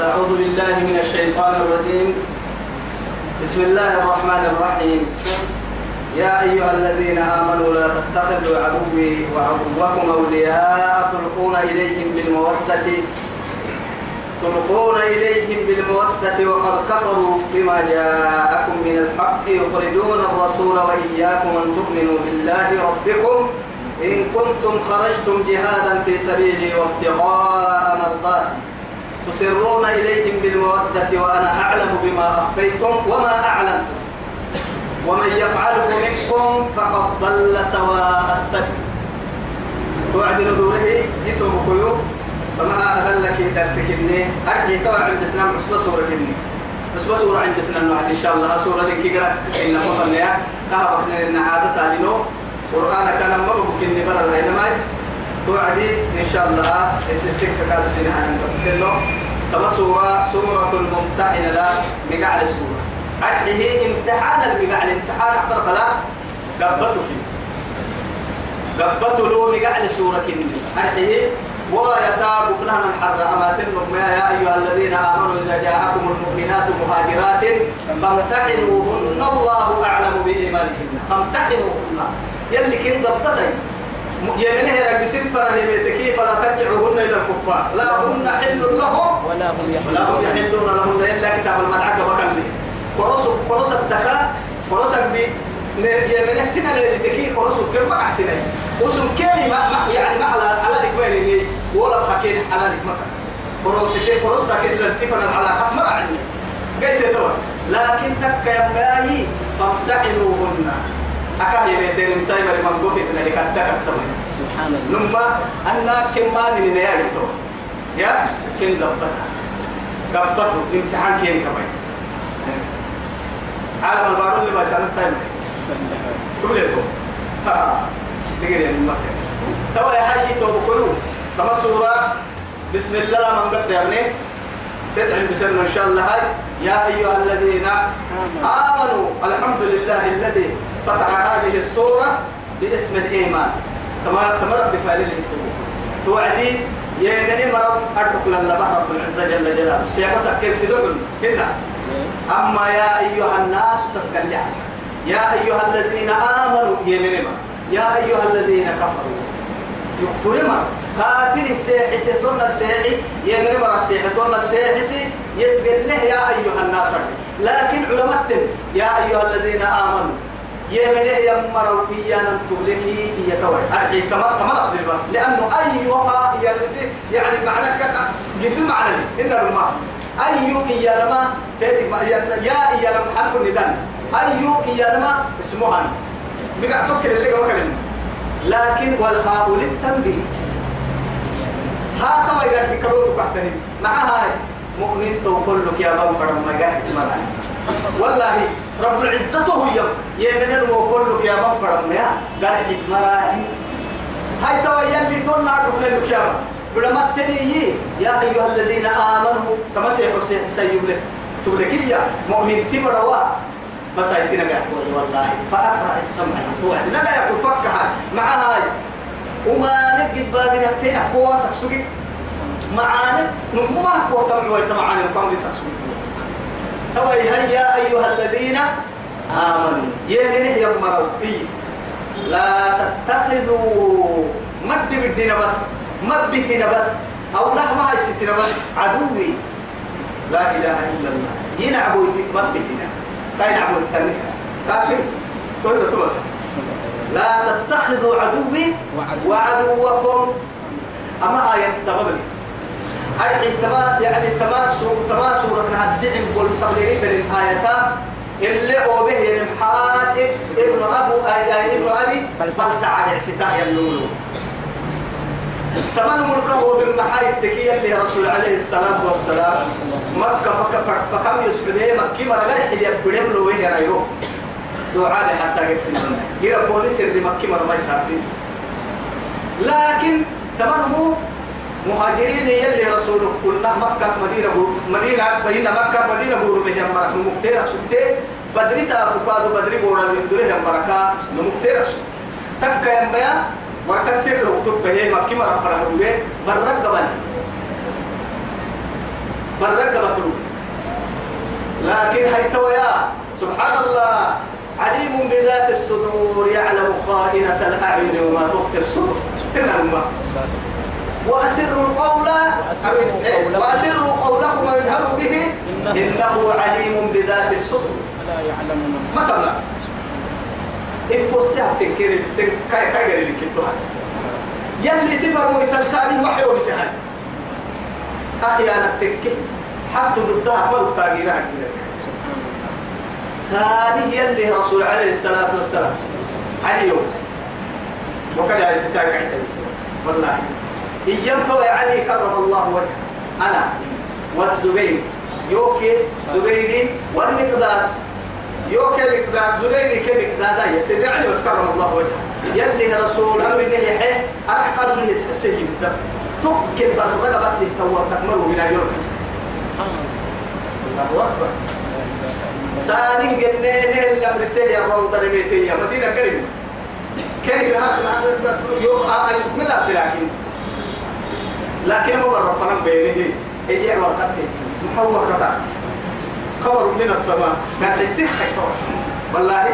أعوذ بالله من الشيطان الرجيم. بسم الله الرحمن الرحيم. يا أيها الذين آمنوا لا تتخذوا عدوي وعدوكم أولياء. تلقون إليهم بالمودة. تلقون إليهم بالمودة وقد كفروا بما جاءكم من الحق. يخرجون الرسول وإياكم أن تؤمنوا بالله ربكم. إن كنتم خرجتم جهادا في سبيلي وابتغاء مرضاتي. تسرون إليهم بالمودة وأنا أعلم بما أخفيتم وما أعلنتم. ومن يفعله منكم فقد ضل سواء السبيل. توعد نذوره جتوا بكيو فما أذلك درسك إني. أرحي كوا عند بسنا عصبة سورة إني. عصبة سورة عند بسنا إن شاء الله. سورة لك كجرا إن مصنع كهبك إن عادة تعلنو قرآن كان ما بقول إني برا الهيد ماي توعدي إن شاء الله السكة كانت سنة عن تبتلو تما سورة سورة الممتحنة لا مقعد سورة. أرحيه امتحان المقعد. امتحان أكثر فلا قبتك قبته له مقعد سورة كني أرحيه ويتاب فلان الحر أما يا أيها الذين آمنوا إذا جاءكم المؤمنات مهاجرات فامتحنوهن. الله أعلم بإيمانهن. فامتحنوهن. يلي كن ضبطتي يمنه رب سفر هي فلا ترجعوهن إلى الكفار؟ لا هن حل لهم ولا هم يحلون. ولا هم يحلون لهن إلا كتاب المدعك وكلمة. قرص قرص الدخاء قرص بي يمنه سنة لتكي قرص كم مقع سنة وسم ما ما- يعني ما على على اللي ولا بحكين على مكة قرص شيء قرص ده كيس لطيفة العلاقات ما عندي قيت لكن تك يا ماهي فامتحنوهن أكاه يميتين مسايمة لمن قفت من اللي التمين سبحان الله. نما أنا كم ما من نيا تو يا كن دبتا. دبتو امتحان كين كمان. عالم البارون اللي بيسأل سايمة كل يوم ها نقول يعني ما توا يا حي تو بكرو تما سورة بسم الله من قد يعني تدعي بسم إن شاء الله هاي. يا أيها الذين آمنوا الحمد لله الذي فتح هذه السورة باسم الإيمان. تمام تمام بفعل الانتباه توعدي يا جني مرب أدرك لله رب العزة جل جلاله. سياقتك كيف سيدوغل هنا. أما يا أيها الناس تسكن يا أيها الذين آمنوا يمنما يا أيها الذين كفروا. يكفر ما كافر سيحي سيطن السيحي يمنما سيحتن السيحي يسجل له يا أيها الناس. لكن علماء يا أيها الذين آمنوا يمنه يمروا إيانا تولكي أرحي كما كما لفظ الباب لأنه أيها يلبسي يعني معنى كذا. جد معنى إن الماء أي إيانما تاتي يا إيانما حرف الندان أي إيانما اسمها. بقى تفكر اللي قبل لكن والهاء للتنبيه. ها تما إذا كروت كحتني مع هاي مؤمن تقول لك يا بابا فرم ما قاعد والله رب العزة هو يم يمن المقول لك يا فرم يا قاعد مراهي هاي توا يلي تونا عدو لك يا بلما تنيي. يا أيها الذين آمنوا. كما سيحسين سيب لك تقولك يا مؤمن تبروا. هاي قاعد والله. فأقرأ السمع توعد لا يقول فكها مع هاي. وما نجد بابنا تينا هو سكسوكي. معانا. نمما هو كم ويت معانا وكم توا يا أيها الذين آمنوا. يمنه يا مرضي لا تتخذوا مد بالدين بس مد بتنا بس أو لا ما يستنا بس عدوي. لا إله إلا الله. ينعبوا يتك مد كاين عبوا التنمية كاشف. كويس تقول لا تتخذوا عدوي وعدوكم. أما آية سبب. أرحي تما يعني تما سورة تما سورة نها السعم من الآيات اللي هو به ينحاد ابن أبو أي ابن أبي بل تعالى ستاه يلولو. تمام ملكه بالمحاي التكية اللي رسول عليه الصلاة والسلام. مكة فك فك فكم يسبده مكة ما رجع حد يبدم له وين رايو دعاء حتى يكسر يرى بوليس اللي مكة ما يسافر لكن تمام مهاجرين يلي رسول قلنا مكة مدينة مدينة مدينة مكة مدينة بورو بهم مرك نمكتير سبتة بدري سافكادو بدري بورا من دوره هم مركا نمكتير تك يوم بيا مركز سر ركتب به مكة مرة فرح روه برك قبل. برك متروك لكن هيتوا يا سبحان الله. عليم بذات الصدور يعلم خائنة الأعين وما تخفي الصدور. هنا الماء وأسروا القول وأسروا قولكم. ويجهروا به إنه عليم بذات الصدور لا يعلم ما تبلا إن فسها تنكر سن كاي كاي غير الكتوها يلي سفر مو تلساني وحي وبسهل أخي أنا تكي حتى ضدها مرة تاجيرها ساني يلي رسول عليه الصلاة والسلام. علي يوم. وكان عليه ستاك والله. إيام تو علي كرم الله وجهه أنا والزبير يوكي زبيري والمقداد يوكي مقداد زبيري كي مقداد يا سيدي علي بس كرم الله وجهه يلي رسول أمر الله يحيي قادر من السجن بالذات تبكي بالرقبة تهتور تكمروا من يوم الله أكبر ساني جنين الأمر سيء الروضة رميتية مدينة كريمة كيف هذا يو أيسوك من لكن لكن هو ربنا بينه يجي ورقته محور قطعت خبر من السماء. قال تحت والله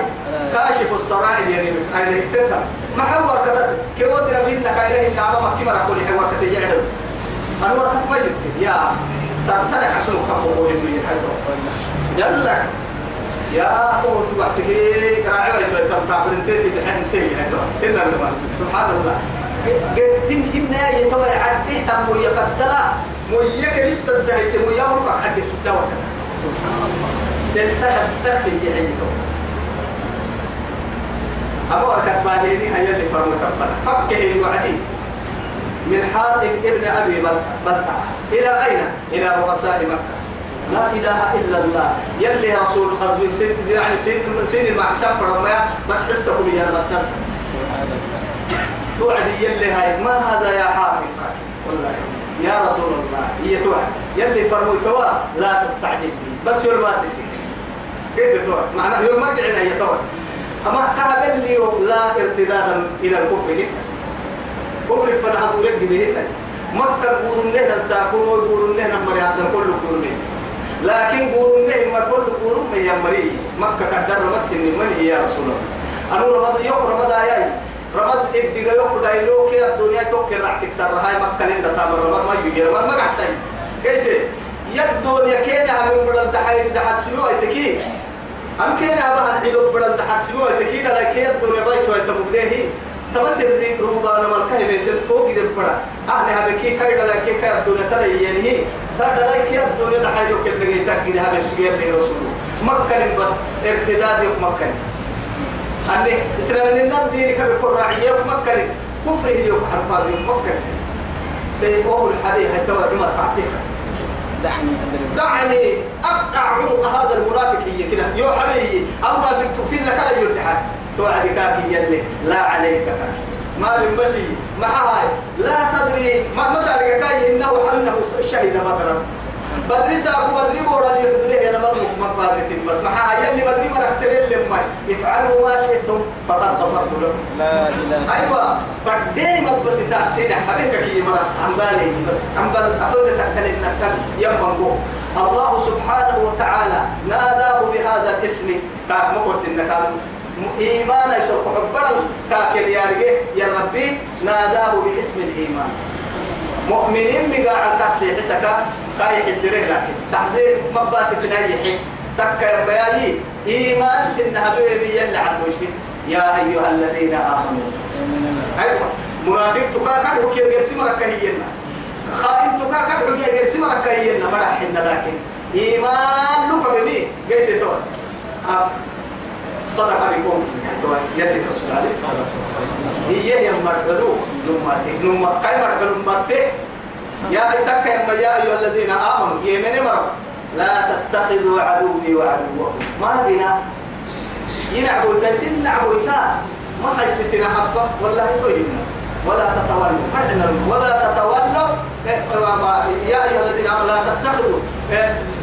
كاشف السرائر يعني أين يتفهم محور قطعت كيف ودنا بيننا كايره النعمة ما كما نقول حوار قطعت يعلم أنا ورقت ما يمكن يا سارتنا حسن كم بقول إنه يلا. يا أخو تبعتك راعي برنتي بحين تيجي هذا كنا سبحان الله. قلت هنا يتوى عدي تم يقتلا مويك لسه انتهيت مويا مرقع حد ستا وكذا. سنتا حتى تيجي عيتو أبو أكاد بعدين هيا اللي فرنا كفنا فكه الوعدي. من حاتم ابن أبي بلتع إلى أين؟ إلى رؤساء مكة. لا إله إلا الله. يلي رسول غزوي سين يعني سين المعسى فرما بس حسه لي المدن توعد يلي هاي ما هذا يا حافظ والله يا رسول الله هي توعد. يلي فرموا توا لا تستعجل بي بس يوم ماسسي كيف توعد؟ معناه يوم مرجعنا هي توعد. أما كهبل لي لا ارتدادا إلى الكفر. كفر فنها دورك هنا مكة قولوا لنا ساكو قولوا لنا مريض كله قولوا لكن قولوا لهم ما كل قولوا من يمري مكة قدر مسن من هي يا رسول الله. أنا رمض يوم رمض آيات رمض إبدي يوم دايلوك يا الدنيا توكل راح تكسر. هاي مكة لين تامر رمض ما يجي رمض ما سي قلت يا كينا من بدل دحل سنوة تكي. أم كينا بها الحلو بدل دحل سنوة تكي. لا كي الدنيا بيتو يتمبليه تبصر لي روبانا مالكه بيتم توقي دبرا أهل هبكي كيدا لا كي كي الدنيا ترى يعني ترى لا كي الدنيا حاجة كل اللي تكيد هذا الشيء اللي رسول مكة بس ارتداد مكة أني إسلام النام ديني كبي قراعية مكة كفر يوم حرفا مكة سيقول الحديث حتى عمر تعطيها دعني دعني أقطع عنق هذا المنافق هي كده يو حبيبي المنافق تفيد لك لا يلتحد توعد كاكي يلي لا عليك. كاكي ما من بسي ما هاي. لا تدري ما ما تعرف كاي إنه إنه شهد بدرا. بدري ساكو بدري بورا اللي يقدره أنا مرمك مقاسة بس هاي يلي بدري مرك سليل لما افعلوا ما شئتم فقد غفرت لكم. لا إله فدين ما بس تحسين حبيبك كي مرة عم بالي بس عم بال أقول تكل نكل يمنكو الله سبحانه وتعالى ناداه بهذا الاسم. كان مقرس انك إيمان يسوق حبرا. كاكل يا يا ربي ناداه باسم الإيمان. مؤمنين مقاع الكاسي حسكا كاي حدره لكن تحذير مباس تنيحي تكا يا بيالي إيمان بيبي يلي عدوشي يا أيها الذين آمنوا. أيوة. منافق تكا كدو كي يرسي مركا هينا خائن تكا كدو كي يرسي مركا هينا مرحنا لكن إيمان لك بمي قيت تو صدق بكم. يلي الرسول عليه الصلاة والسلام. هي يا مرقلو؟ نماتي نمات كاي مرقلو؟ نماتي يا إتك يا أيها الذين آمنوا يمن مرة لا تتخذوا عدوي وعدوكم. ما بنا ينعبوا تسن نعبوا تا ما حسيتنا حبة؟ والله كوينا ولا تتولوا. ولا تتولوا. يا أيها الذين آمنوا لا تتخذوا.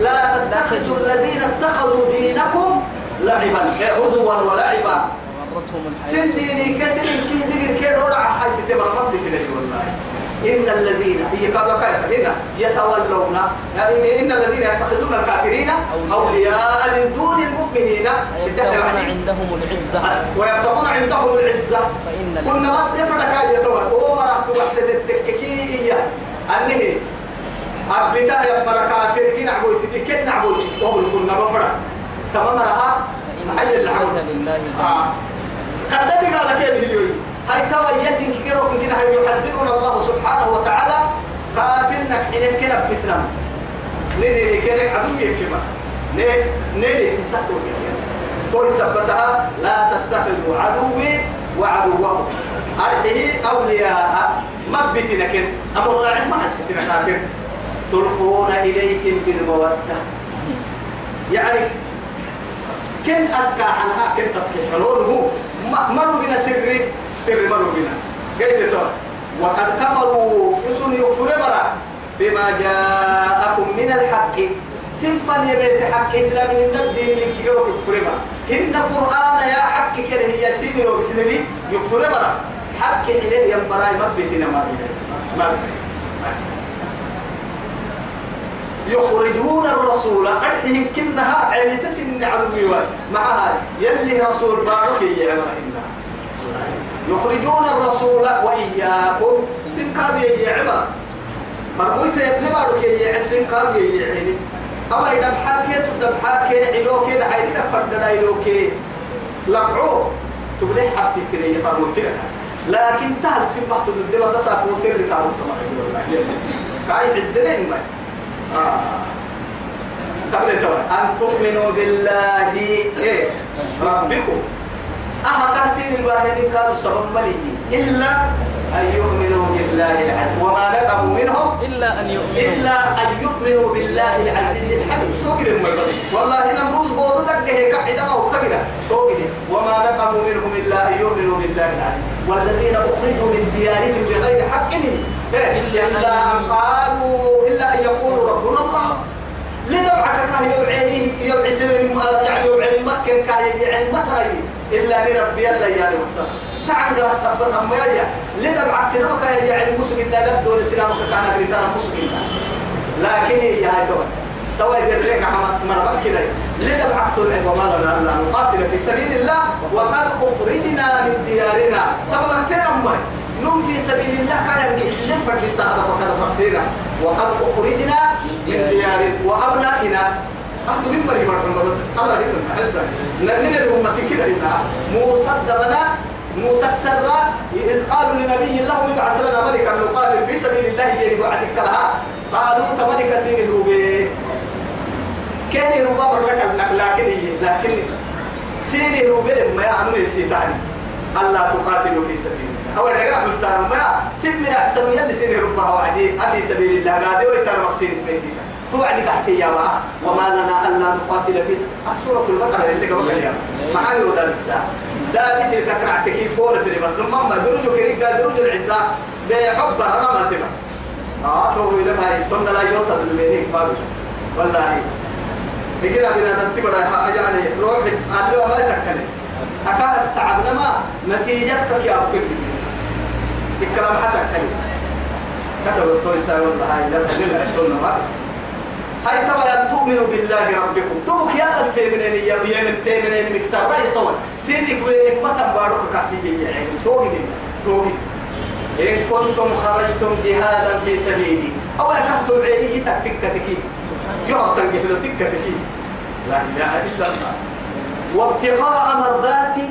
لا تتخذوا الذين اتخذوا دينكم لعبا. هدوا ولعبا. سن ديني كسر كي دقر كي دورع حي ستة مرمت كده والله. إن الذين هي كيف هنا يتولون إن الذين يتخذون الكافرين أولياء من دون المؤمنين. يبتغون عندهم العزة. ويبتغون عندهم العزة. كنا ما تفرق يا توا هو مرات وحدة التككية أنه أبتا يا مرا كافر كي نعبود تدي كن نعبود وهو كنا بفرق تمام العزة العبود لله آه. قد تدي قال كيف اليوم هاي توا يدين كيرو كنا هاي يحذرنا الله سبحانه وتعالى. كافرنا حين كنا بتنام ندي كنا عدو يكما ندي سيساتو توي سبتها لا تتخذوا عدوي وعدوكم. أرحيه أولياء مبتنا كن أمر الله ما حسيتنا كافر. تلقون إليهم بالمودة. يعني كن أسكى عنها كن تسكي حلوله مروا بنا سري سر مروا بنا قلت وقد كفروا يسون يكفر مرا بما جاءكم من الحق. سنفا يبيت حق إسلام من الدين من كيلو يكفر إن القرآن يا حق كره هي سين لو بسنبي يكفر مرا حق إليه يا مرا مبتنا ما ما يخرجون الرسول. أحيهم كنها عيني تسن عدوي معها يلي رسول بارك يعمل يخرجون الرسول وإياكم سن كاب يعمل مرمويت يبني بارك يعمل سن كاب يعمل أما إذا بحاكي تبدأ بحاكي علوكي دعي تفرد دايلوكي لقعو. تبلي حبتي كريه فرمويت لك. لكن تهل سبحت ضد ما وسر كارو تمام كاي حزرين ما. قبل توا أن تؤمنوا بالله. إيه؟ ربكم. أها كاسين الواحدين كانوا سبب ملي إلا أن يؤمنوا بالله العزيز. وما نقموا منهم إلا أن يؤمنوا. إلا أن يؤمنوا بالله العزيز الحميد تقدر ما والله نمروز بوضتك هيك حدا ما تقدر تقدر وما نقموا منهم إلا أن يؤمنوا بالله العزيز. والذين أخرجوا من ديارهم بغير حق. إيه؟ إلا أن قالوا إلا أن يقولوا ربنا الله. لدمعك كان يوعيه يوعي سمين يعني يوعي مكن كان يعني متى إلا لربي الله يعني مصر تعال سبت أم يا. لدمعك سنمك يعني مسلم لا لدول سنمك كان غير مسلم لكن هي هاي توي توي دريك عم مرمك كده. لدمعك تلعب وما لنا ألا نقاتل في سبيل الله وقد أخرجنا من ديارنا. سبب كثير أمي. نم في سبيل الله كان يجي فرد التعب فقد فقدنا وقد أخرجنا من ديار وأبنائنا. أهد من مريم مرحبا بس؟ الله يدن حسن نبني الأمة كده إنها موسى دبنا موسى سرى إذ قالوا لنبي الله ابعث لنا ملكا نقاتل في سبيل الله يجري وعدك لها قالوا تملك سين الهوبي كان يربى لك لكن لكن سين الهوبي ما يعمل سيتاني الله تقاتل في سبيل الله. أول حاجة عمل تارم ما سمنا أحسن يلي سنه ربها وعدي أبي سبيل الله. قادي ويتار مقصين ميسيتا توعد كحسي يا معه وما لنا ألا نقاتل في سبيل سورة البقرة اللي قبل اليوم معاي ودا بالساعة لا تلك كرعتك فول في البس لما درج كريكا درج العدة بحب رمى تبع آه تو إلى ما يتمنى لا يوتا بالبينيك ما بس والله. بقينا بنا تنتبه يعني روح على ما تكلم. أكاد تعبنا ما نتيجتك يا أبو الكلام حتى كلمة كتب ستوري ساي والله هاي لا تدل ما هاي طبعا تؤمنوا بالله ربكم تبك يا تيمنين يا بيمن تيمنين مكسر. رأي طول سيدك وينك ما تنبارك كاسيجي يعني توقي توقي إن كنتم خرجتم جهادا في سبيلي. أو أكدتم عيني تكتك يعطى الجهل تكتك لا إله إلا الله. وابتغاء مرضاتي.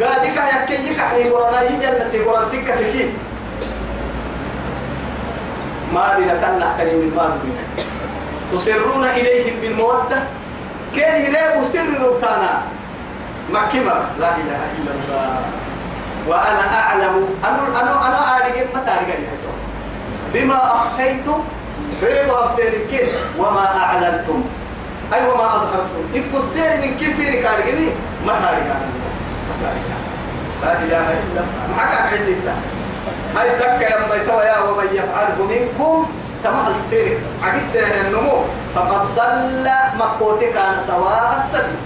قادك يكي يكحني قرانا يجنة قرانتك فيكي ما بنا تنح كريم المال بنا. تصرون إليهم بالمودة. كان يريب سر ربطانا. مكبة لا إله إلا الله. وأنا أعلم. أنا أنا أنا أعلم متى أعلم بما أخفيتم بما أبتلك وما أعلنتم. أي وما أظهرتم. إفسير من كسير كارجني ما كارجنا لا إله إلا الله. ما كان عندي هاي تك يا مبيتوا يا ومن يفعله منكم تمام. سير عقدت النمو. فقد ضل مقوتك عن سواء السبيل.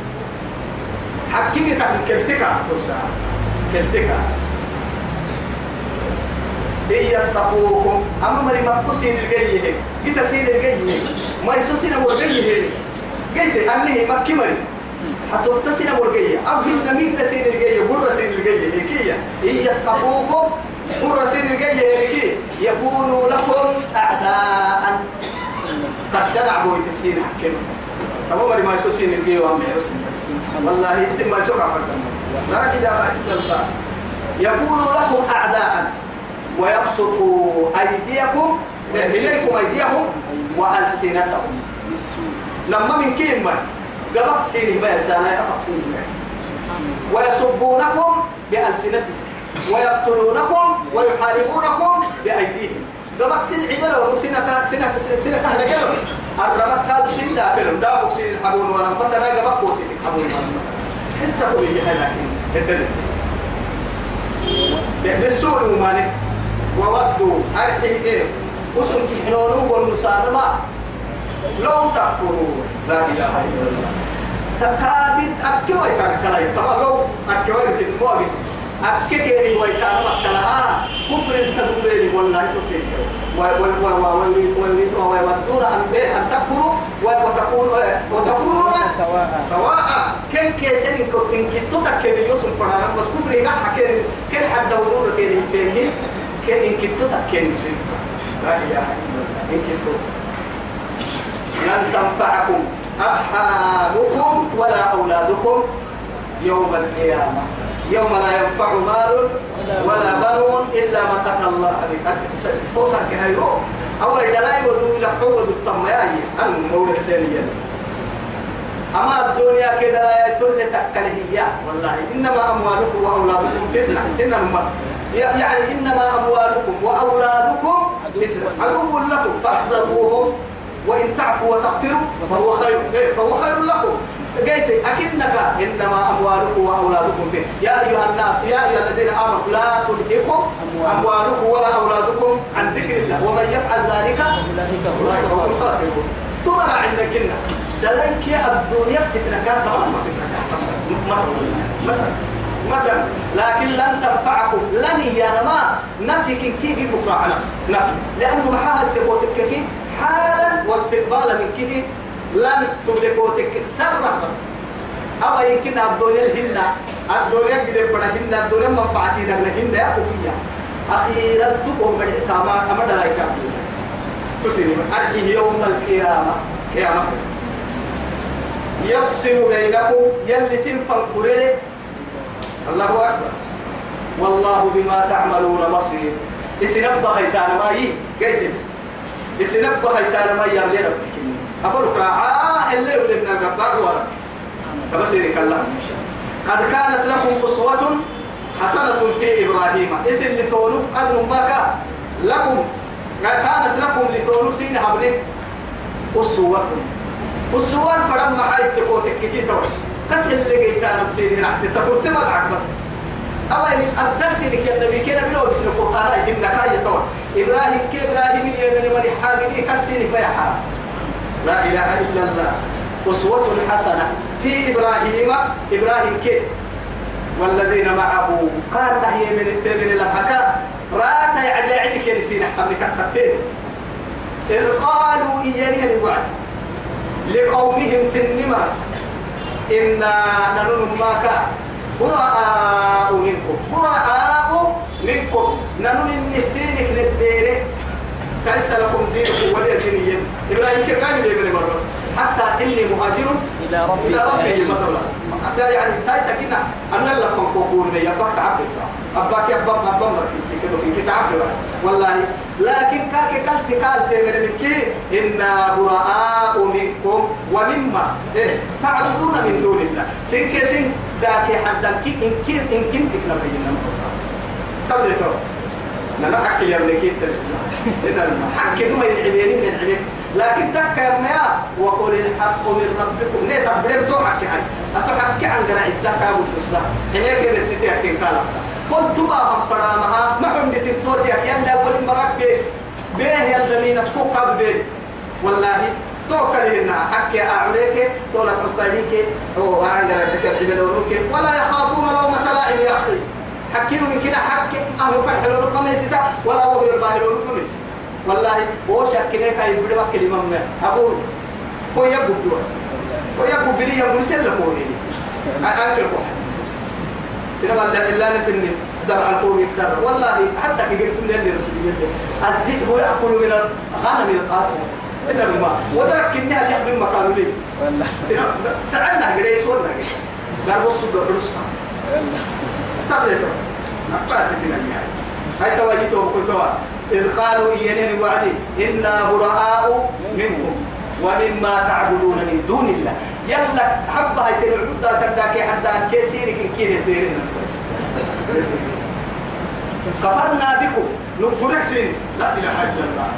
حكيتك من كلتك. توسع. كلتك. إن يثقفوكم أما مري مقصين الجيه جيت سين الجيه ما يسوسين ورجيه جيت أنه مكي مري حتى تسين ورجيه أو في دميك تسين الجيه بر سين الجيه هيكية إن يثقفوكم بر سين هيكي يكونوا لكم أعداء. قد تدعبوا تسين حكيم. تمام مري ما يسوسين الجيه وأمي والله يسمى شكرا لا إله إلا الله يكون لكم أعداء. ويبسطوا أيديكم إليكم أيديهم وألسنتهم. لما من كلمة قبق سيني ما يسانا يقبق سيني ما ويسبونكم بألسنتهم. ويقتلونكم ويحاربونكم بأيديهم. قبق سين عدل ورسنة سنة سنة كهنة كيلو الرمت كادو سين دافلهم دافق سين الحبون ونفتنا قبق وسين الحبون حسة هي لكن الدليل بالسوء المانع وودوا أرحي إيه وسن كحنونو والمسالمة لو تكفرون لا إله إلا الله. تكادت أكيو يتركلا طبعا لو أكيو يمكن مواجس أكيكيري ويتارم أكلها كفر تدوري والله تسير ويودون أن تكفروا وتكونوا وتكونون سواء سواء كن كيسن إن كنتو تكين يوسف فرانا بس كفر يقع حكين كن حد ودور كين يتهي كن إن كنتو تكين سن لا إله إلا الله إن كنتو لن تنفعكم أرحامكم ولا أولادكم يوم القيامة يوم لا ينفع مال ولا بنون إلا من أتى الله توصل كهيرو. أول دلائل ودو إلى حوض الطمياء أنا مولد الدنيا. أما الدنيا كده لا يتل تكله والله إنما أموالكم وأولادكم فتنة. إنما يعني إنما أموالكم وأولادكم فتنة. عدو لكم. فاحذروهم. وإن تعفوا وتغفروا فهو خير. إيه، فهو خير لكم. قلت أكنك إنما أموالكم وأولادكم فتنة يا أيها الناس يا أيها الذين آمنوا لا تلهكم أموالكم ولا أولادكم عن ذكر الله. ومن يفعل ذلك أولئك هم الخاسرون. تمر عندك كنا دلنك يا الدنيا فتنة كانت ما فتنة. مثلا لكن لن تنفعكم. لن يا ما نفي كن كي بكرة على نفس نفي. لأنه محاها كي حالا واستقبالا من كي لن تملكوتك سرا بس. أو يمكن الدنيا هنا الدنيا قد بڑا هنا الدنيا منفعتي دغنا هنا يا أخويا. أخيرا تقوم بالإقامة أمر لا يكمل تسلم. أرحيه يوم القيامة. قيامة. يفصل بينكم يلي سنفا قريه الله أكبر. والله بما تعملون بصير. اسنبه هيتانا ما يي قيد. اسنبه هيتانا ما يرلي ربك أقول راعاء اللي ولنا قبار ورا فبصيرك الله قد كانت لكم أسوة حسنة في إبراهيم. اسم لتولوا قد ما لكم. كانت لكم لتولوا سين هبلين أسوة. أسوة فرم محايد تقوتك كي توي كسر اللي جيتان بسيرين عتي تقول تمدعك بس. أول الدرس اللي كان النبي كنا بلو بس القرآن إن كاية توي إبراهيم كي إبراهيم يمن من حاجة كسر ما يحرم لا إله إلا الله. أسوة حسنة. في إبراهيم إبراهيم كي؟ والذين معه. قال هي من التمن الحكا رات يعد يعد كنسين حملك التبتين إذ قالوا إياني الوعد لقومهم سنما. إنا ننون ماك براء منكم. براء منكم. ننون النسينك للدير كيس لكم دينكم ولي دينيين. إبراهيم كيف قال لي مرة حتى إني مهاجر إلى ربي إلى ربي مثلا. لا يعني تاي سكينة أنا لا كم كوكور لي. أباك تعبد سا أباك يا أباك أباك مركي كده إنك تعبد والله. لكن كاك كالت كالت من منك إنا براء منكم ومما إيه تعبدون من دون الله. سنك سن. ذاك حدا. كي إن كي إن كنت كنا بينا مقصر تبدأ نحن حكي يا ابنك إنت حكي ثم يدعي من العلم لكن تك يا ميا وقول الحق من ربكم ليه تبرم تو حكي هاي أتحكي عن قرع الدكا والإسلام هناك اللي تتحكي قال قلت ما هم فرامها ما حمد تنتوتي يا أول مرات بيه بيه يا الدمينة تكوكب بيه والله توكل لنا حكي أعريك تولا تفاديك هو عن قرع الدكا ولا يخافون لومة لائم يا أخي. حكينا من كده حكي. أهو كان حلو رقم يستا ولا هو يرباه لون كنيس والله هو شكله كاي بدي ما كلمة ما أقول هو يبغى دوا هو يبغى بدي يبغى سلة كوني أكل واحد إنما لا إلا نسني درع القوم يكسر. والله حتى كي سنة اللي رسول الله الذئب يأكل من الغنم القاسية إن الماء ودرك إنها يخدم مكانه لي. والله. سألنا كده يسولنا كده قال بصوا بالرصة تبلغ أقاس من النهاية هاي تواجيته وكل توا إذ قالوا إيانين وعدي إنا براء منكم ومما تعبدون من دون الله. يلا حبة هاي تنعبد تنداك حتى كيسيرك كيف يديرين كفرنا بكم. نكفرك سن لا إله إلا الله.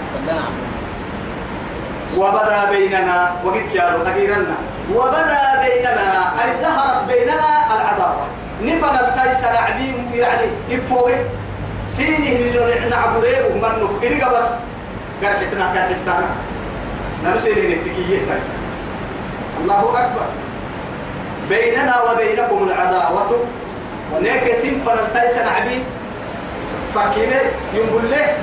وبدا بيننا وقد كانوا تغيرنا وبدا بيننا أي ظهرت بيننا العداوة. نفن الكيس نعبين يعني إفوه سينه اللي نعبره ومنه. إنك بس قال حتنا قال حتنا نرسل نتكية كيسا الله أكبر. بيننا وبينكم العداوة. ونيك سنفن الكيس نعبين فكينه يقول له.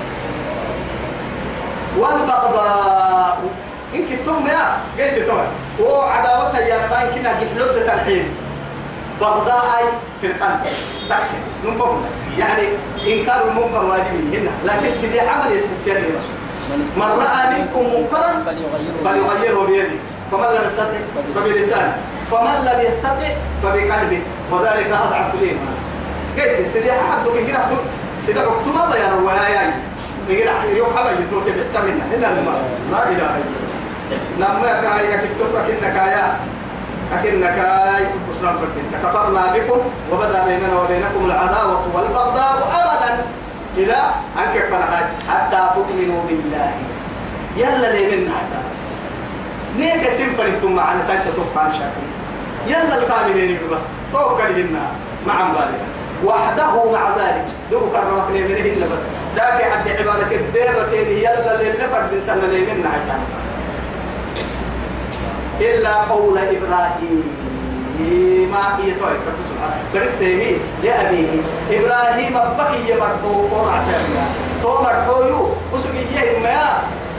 والبغضاء. إن كنتم يا قلت توي وعداوتها يا ما يمكن أن يحلد الحين. بغضاء في القلب. تكفي نمبر يعني إنكار المنكر واجب هنا. لكن سيدي عمل يسمى يا رسول من رأى منكم منكرا فليغيره بيده. فمن لم يستطع فبلسانه. فمن لم يستطع فبقلبه. وذلك أضعف الإيمان. قلت سيدي أحد في كده سيدي أكتما يا روايا نقول يوم حبا يتوت بتمنا هنا الماء. لا إله إلا الله. لما كاي كتب كنا كايا أكن أسلام فتن. كفرنا بكم وبدا بيننا وبينكم العداوة والبغضاء أبدا. إلى أن كفنا حتى تؤمنوا بالله. يلا لي من هذا؟ نيك ثم معنا؟ تايسة تبقى شاكر يلا الكاملين بس؟ توكل هنا مع بالي وحده مع ذلك. دو كرمك لي منه إلا بس؟ ذاك حد عبادك الديرتين. يلا اللي نفر بنت اللي منا إلا قول إبراهيم. ما هي طيب رب سبحانه برسه لأبيه إبراهيم بكي يمرحو قرعة تو مرحو يو وسقي يهما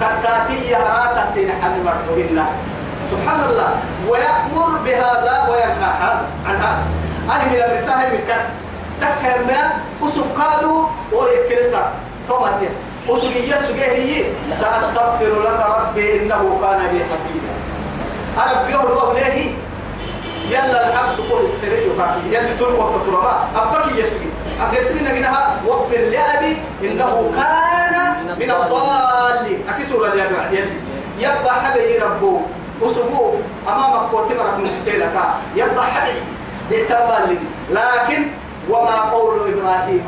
كتاتي يهراتا سين حسن مرحو سبحان الله ويأمر بهذا وينهى عن هذا أنا من الرسالة من كان تكر ما وسكادو ويكرسا توماتي وسجية سجيه سأستغفر لك ربي إنه كان بي حفيظا أربي الله ليه يلا الحبس كل السرير وكاكي يلا تلقى وقت تربا أبكي يسجي أكسرين نجنها واغفر لأبي إنه كان من الضالين. أكسر اللي بعد يلي يبقى حبي ربو. وسبوه أمامك وتمرك مستيلك يبقى حبي. يتبالي لكن وما قول إبراهيم.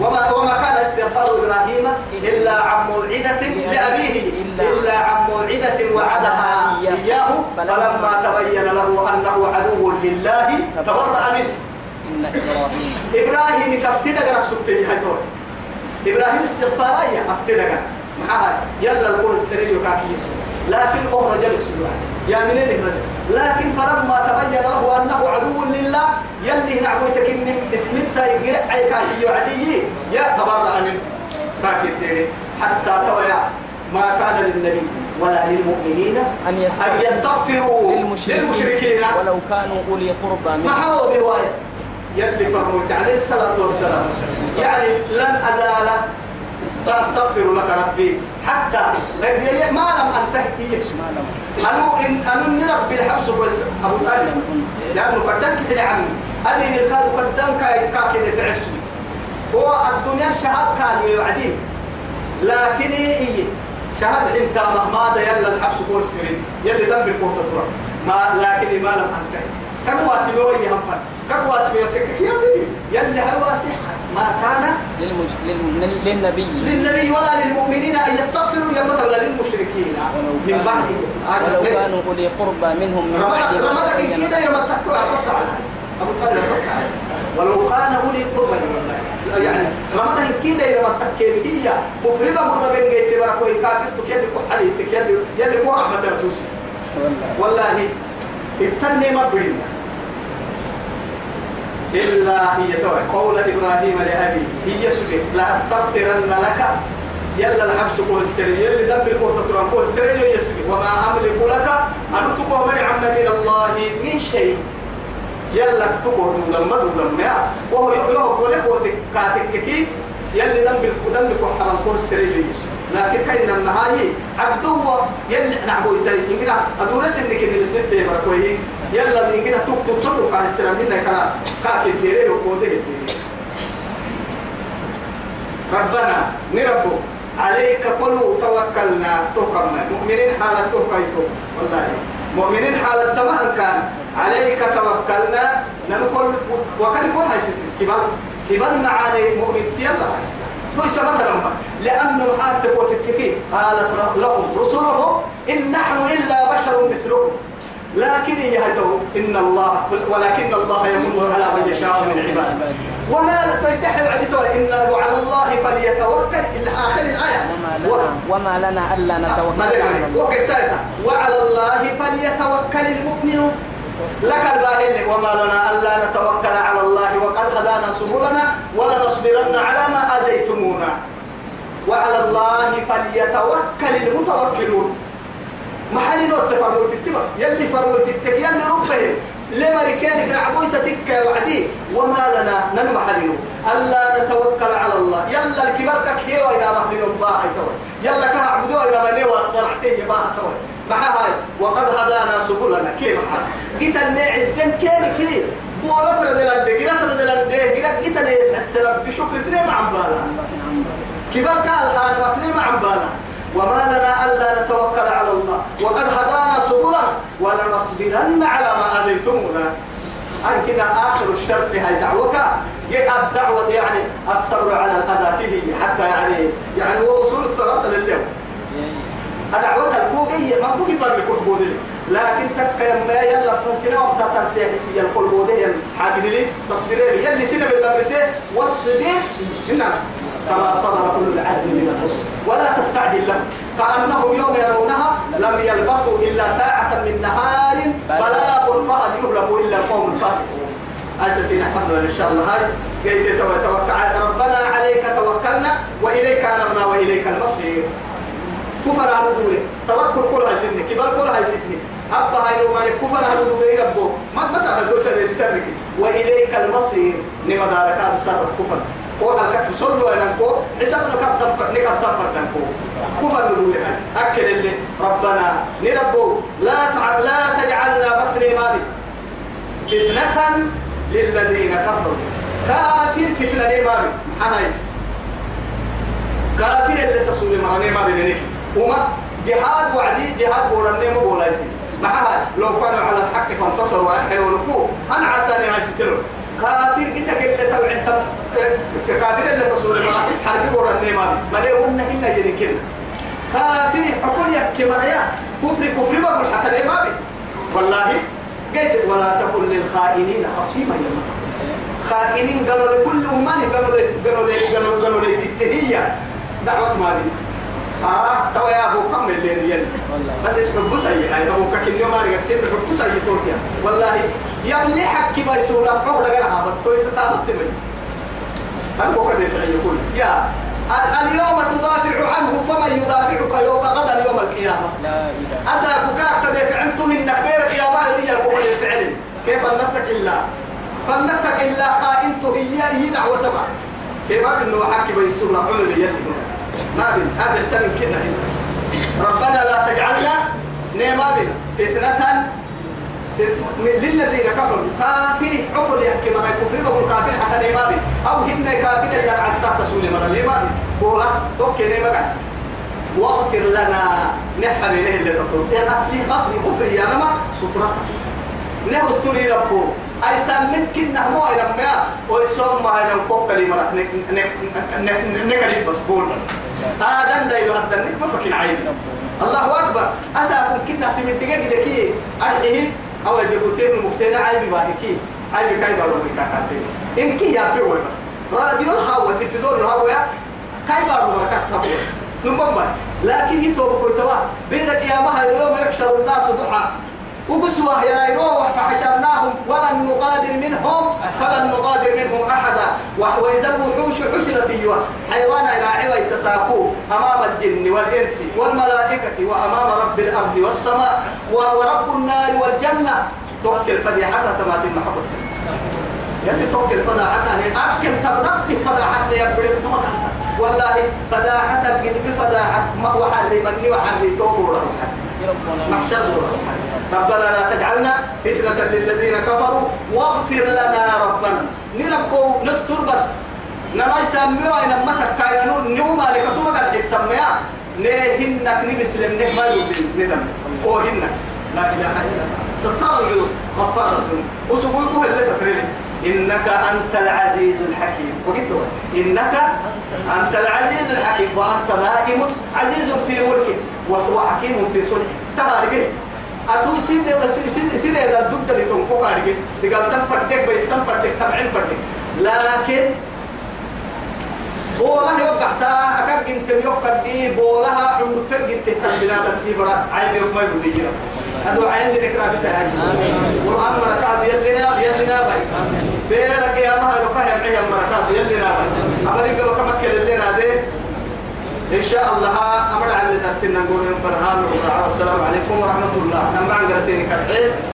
وما وما كان استغفار إبراهيم إلا عن موعدة لأبيه إلا عن موعدة وعدها إياه. فلما تبين له أنه عدو لله تبرأ منه. إبراهيم كفتنا قرأ سكتي هاي إبراهيم استغفار أي أفتنا معها يلا القول السرير يكاكي يسوع. لكن هو رجل سبحانه يا من رجل لكن فلما تبين له أنه عدو لله يلي نعبوتك ان اسمتها يقرأ عيكاكي يعدي يا تبرأ منه. كاكي حتى تويا ما كان للنبي ولا للمؤمنين أن يستغفروا للمشركين للمشركين. ولو كانوا أولي قربى ما منهم هو برواية يلي فرموت عليه الصلاة والسلام. يعني لن أزال سأستغفر لك ربي. حتى ما لم أنتهي. ما لم أنو إن أنو إن ربي الحبس بس أبو طالب. لأنه قدام كده عمي أدي الكاد قدام كاي كاكيد تعسوي هو الدنيا شهاد كان يوعدين لكن إيه شهاد إنت مهما يلا الحبس هو السرين يلي ذنب الكوتة ترى. ما لكن ما لم أنتهي. كم واسبي وين هم كم واسبي يا بني يلي هواسي ما كان. للنبي. للنبي ولا للمؤمنين أن يستغفروا يوم ولا للمشركين من بعد. ولو كانوا أولي قربى منهم من بعد رمضك تبين كده يوم تكوى بس على أبو طالب بس على ولو كان أولي قربى يعني رمضك كده يوم تكين هي كفر بقول بين جيت بركوي كافر تكيل كحلي تكيل يلي كو رحمة توسي. والله ابتني ما برينا. إلا هي توي قول إبراهيم لأبيه هي سبي لا أستغفرن لك. يلا الحبس قول سري يلي دم القوة تران قول سري يسبي وما أملك لك. أن تقوم من عم من الله من شيء. يلا تقول لما لما وهو يقول لك وتكاتك كي. يلي دم دم حرام. قول سري يسبي لكن كاين النهاية. عبدو يلي نعبو يتاي يمكن أدورس إنك إن السنة تبرك يلا يمكن تك تك تك عن السلام هنا خلاص. كاك الديري وقوده الديري. ربنا نربو عليك قلوا توكلنا. توكلنا. مؤمنين حالة توكيتو والله. مؤمنين حالة تمام كان. عليك توكلنا. نقول وكان يقول هاي ستر كبار كبار معاني مؤمن يلا هاي ستر سبب لما لأنه حتى وتككي قالت لهم رسلهم. إن نحن إلا بشر مثلكم. لكن يهدوا إن الله ولكن الله يمن على من يشاء من عباده. وما تنتحل عدتوا إن على الله فليتوكل إلى آخر الآية. وما لنا, ألا نتوكل. على وعلى الله فليتوكل المؤمنون. لك الباهل وما لنا ألا نتوكل على الله وقد هدانا سبلنا ولنصبرن على ما أزيتمونا وعلى الله فليتوكل المتوكلون. محل نوت فرموت التبس يلي فرموت التك يلي ربه. لما ركانك نعبوي تتك وعدي. وما لنا نن محلنو ألا نتوكل على الله. يلا الكبار كك هي وإلى محلنو باحي توي يلا كه عبدو إلى مني والصرعتين باحي توي مع هاي. وقد هدانا سبلنا. كيف حال؟ جيت النعد دن كيف كيف بولا تردلن دي جرا تردلن دي جرا جيت ليس السلام بشكر تري مع بالا. كبار قال هذا وقتني مع بالا. وما لنا ألا نتوكل على الله. وقد هدانا سبلا ولنصبرن على ما آذيتمونا أن كده آخر الشرط هاي دعوك. يقع الدعوة يعني الصبر على الأذى فيه حتى يعني يعني هو وصول الثلاثة لليوم. الدعوة الكوكية ما كوكي بار بكوت بودي. لكن تبقى يما يلا فنسنا وبتاتا سياسية الكل بودي. حاجة لي تصبري يلي سنة بالمدرسة واصبر. إنما كما صبر كل العزم من الرسل. ولا تستعجل لهم. كأنهم يوم يرونها لم يلبثوا إلا ساعة من نهار بلاغ فهل يهلك إلا القوم الفاسقون. أساسين لله إن شاء الله. هاي قيد توكل ربنا عليك توكلنا وإليك أنبنا وإليك المصير. كفر على دوري توكل كل هاي سنة. كبر كل هاي سنة. أبا هاي لو مالك كفر على دوري ربو؟ ما ما تعرف توصل وإليك المصير. نما دارك هذا صار كفر هو الكف صلوا أنا كو؟ حسابنا كم تنفر نكم تنفر نكو كفر نقول أكل اللي ربنا نربو لا تع... لا تجعلنا بس مالي فتنة للذين كفروا. كافر فتنة مالي حناي كافر اللي تسوي مراني مالي لنك وما جهاد وعدي جهاد بورني مو بولايسي. معها لو كانوا على الحق فانتصروا. وأحيوا ونكو أنا عساني هاي ستروا كافر جتك اللي تبع كافر اللي تصور حرب ورا النيمان. ما ليه قلنا إنا جنكنا كافر حكون يك مريا كفر كفر ما بقول حتى ما بي. والله قلت ولا تكن للخائنين خصيما يا خائنين قالوا لكل أمان قالوا قالوا لي قالوا قالوا لي التهية دعوة ما بي. آه توا يا أبو كم اللي ريال بس اسمه بسعي هاي أبو كم يوم ما رجع سيد بسعي توتيا والله يا اللي حكي بيسونا عود جرها بس توي ستابت تمي أنا بوكا دفع يقول. يا اليوم تدافع عنه فمن يدافعك يوم غدا يوم القيامة؟ لا إله. أساك كاك تدافع. أنتم إنك بيرك يا ما هي القوة الفعل كيف نتك إلا فلنتك إلا خائنته هي هي دعوة تبع. كيف إنه حكي بيسونا عمل يلي ما بين قبل تمن كده ربنا لا تجعلنا نيما بنا فتنة للذين كفروا. كافر عقل يحكي مرة كفر بقول كافر حتى نيما بي أو هن كافر اللي عسى تسولي مرة نيما بي بولا توكي نيما قعس واغفر لنا نحن إليه اللي تطلب. يا أصلي غفر غفر يا نما سترة. نه استوري ربو. أي سامن كنا مو أي رميا ويسوم ما. أي رمكو كلمة نك نك نك نك بس بول بس. هذا دايلو هذا نك ما فكين عين الله أكبر. أسأكون كنا تمن دقيقة كي. أرحيه أو جبوتين المقتنع عيب باهكي عيب كاي بارو بكاكاتين إن كي يا بيوي بس. راديو الهوا تلفزيون الهوا كاي بارو بكاكاتين نمبر لكن يتوب كويتوا. بينك يا ما هاي يوم يحشر الناس ضحى. وقسوة يا يروح فحشرناهم ولن نغادر منهم فلن نغادر منهم أحدا. وإذا الوحوش حشرت أيها حيوان راعي ويتساقوا أمام الجن والإنس والملائكة وأمام رب الأرض والسماء. ورب النار والجنة. توكل فديحة تمات المحبة. يلي توكل فداحة أكل تبنتك فداحة يبرد تمت والله فداحة قد بفداحة ما وحرمني وحرمي توبوا محشر ربنا لا تجعلنا فتنة للذين كفروا واغفر لنا ربنا. نربو نستر بس. نما يسميوا إن ما تكاينوا مالك توما قال ما نهنك نمسلم؟ نهما ندم أو هنك. لا إله إلا الله. ستار الذنوب غفار الذنوب. وسبوكم اللي تكريم إنك أنت العزيز الحكيم. وقلت إنك أنت العزيز الحكيم. وأنت دائم عزيز في ملكه وحكيم في صلحه تعالى أتو سيد سيد سيد هذا ضد اللي تنفق عليه لقال تم فردك بيستم فردك تبعين فردك. لكن بولها يوقع تا أكاد جنت يوقع دي بولها عند فرق جنت تنبنا تنتيبرا عين يوم ما يقول لي هذا عين دي نكرا بتاعي قرآن مركات يلنا يلنا باي. بيرك يا هلو فهم عيا مركات يلنا باي. أمريكا كما كلنا ده إن شاء الله أمر على درسنا نقول فرهان والسلام عليكم ورحمة الله. عن درسين كالحين